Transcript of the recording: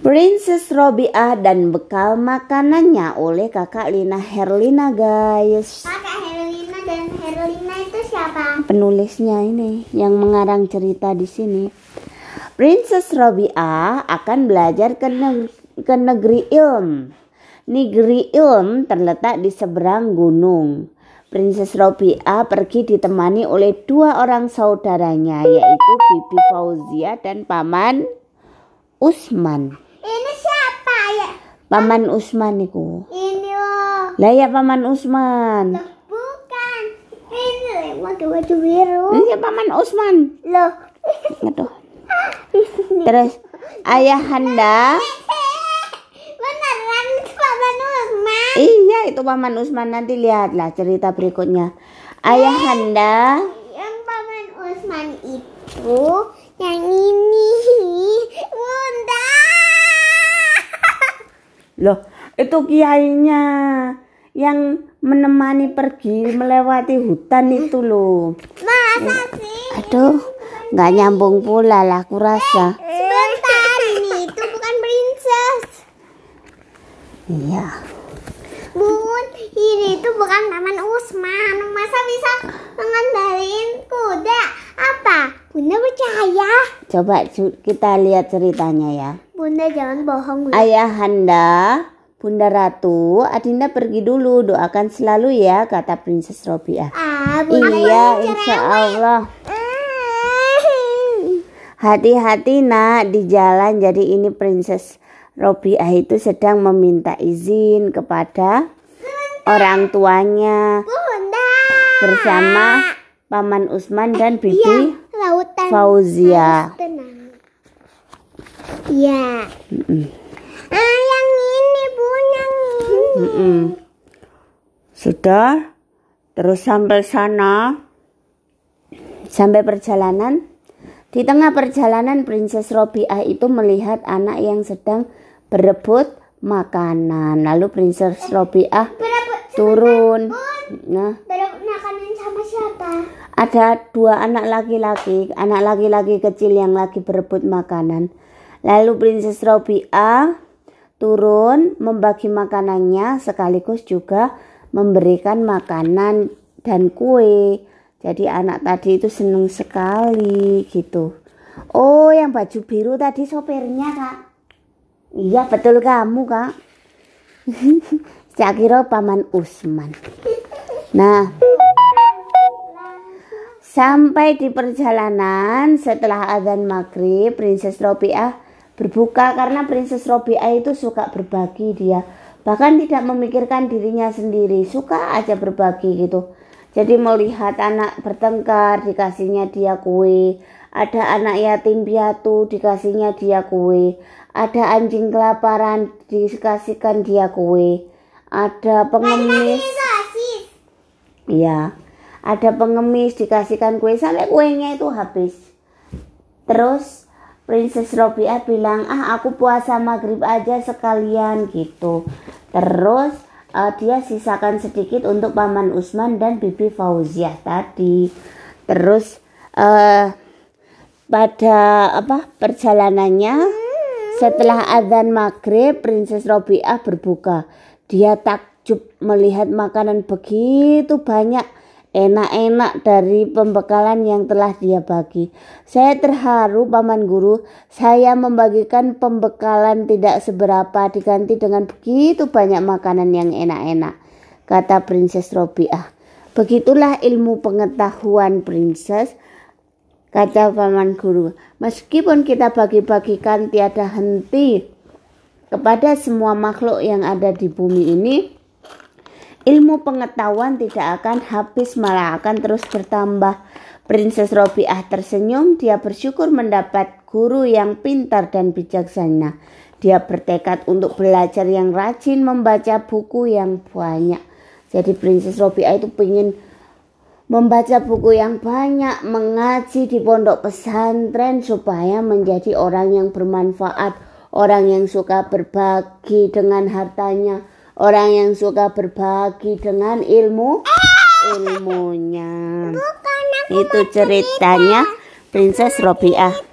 Princess Robiah dan bekal makanannya oleh kakak Lina Herlina guys. Kakak Herlina dan Herlina itu siapa? Penulisnya ini yang mengarang cerita di sini. Princess Robiah akan belajar ke, negeri, ke negeri Ilm. Negeri Ilm terletak di seberang gunung. Princess Robiah pergi ditemani oleh dua orang saudaranya yaitu Bibi Fauzia dan Paman Usman. Ini siapa ya? Paman Usman niku. Ini loh. Lah ya Paman Usman. Loh, bukan. Ini pakai baju biru. Ini ya Paman Usman. Loh. Aduh. Terus ayahanda Beneran Paman Usman. Iya itu Paman Usman nanti lihatlah cerita berikutnya. Ayahanda Yang Paman Usman itu yang ini. Loh itu kiainya yang menemani pergi melewati hutan itu loh. Masa sih? Aduh nggak nyambung pula lah aku rasa. Sebentar, ini itu bukan princess. Iya. Bun, ini itu bukan Paman Usman. Masa bisa mengendalikan kuda? Apa? Bunda percaya? Coba kita lihat ceritanya ya. Bunda jangan bohong. Bunda. Ayahanda, Bunda Ratu, Adinda pergi dulu. Doakan selalu ya, kata Princess Robiah. Ah, Bunda Iya, insya. Allah. Mm. Hati-hati nak di jalan. Jadi ini Princess Robiah itu sedang meminta izin kepada orang tuanya Bunda. bersama Paman Usman dan Iya, Bibi lautan. Fauzia. Iya. Mm-mm. Ah, yang ini, Bun, yang ini. Mm-mm. Sudah, terus sampai sana, sampai perjalanan. Di tengah perjalanan, Princess Robiah itu melihat anak yang sedang berebut makanan. Lalu Princess Robiah Berebut turun. Nah, berebut makanan sama siapa? ada dua anak laki-laki, anak laki-laki kecil yang lagi berebut makanan. Lalu Princess Robiah turun membagi makanannya sekaligus juga memberikan makanan dan kue. Jadi anak tadi itu seneng sekali gitu. Oh, yang baju biru tadi sopirnya, Kak. Iya, betul kamu, Kak. Saya kira Paman Usman. Nah, Sampai di perjalanan setelah azan maghrib, Princess Robiah berbuka karena Princess Robiah itu suka berbagi dia. Bahkan tidak memikirkan dirinya sendiri, suka aja berbagi gitu. Jadi melihat anak bertengkar, dikasihnya dia kue. Ada anak yatim piatu, dikasihnya dia kue. Ada anjing kelaparan, dikasihkan dia kue. Ada pengemis. Iya. Ada pengemis dikasihkan kue sampai kuenya itu habis. Terus Princess Robiah bilang, "Ah, aku puasa maghrib aja sekalian." gitu. Terus eh, dia sisakan sedikit untuk Paman Usman dan Bibi Fauziah tadi. Terus eh pada apa perjalanannya setelah azan maghrib Princess Robiah berbuka. Dia takjub melihat makanan begitu banyak enak-enak dari pembekalan yang telah dia bagi. Saya terharu paman guru, saya membagikan pembekalan tidak seberapa diganti dengan begitu banyak makanan yang enak-enak, kata Princess Robiah. Begitulah ilmu pengetahuan Princess, kata paman guru. Meskipun kita bagi-bagikan tiada henti kepada semua makhluk yang ada di bumi ini, ilmu pengetahuan tidak akan habis malah akan terus bertambah. Princess Robiah tersenyum, dia bersyukur mendapat guru yang pintar dan bijaksana. Dia bertekad untuk belajar yang rajin membaca buku yang banyak. Jadi Princess Robiah itu pengen membaca buku yang banyak, mengaji di pondok pesantren supaya menjadi orang yang bermanfaat, orang yang suka berbagi dengan hartanya, orang yang suka berbagi dengan ilmu ilmunya. Bukan aku Itu ceritanya Princess Robiah.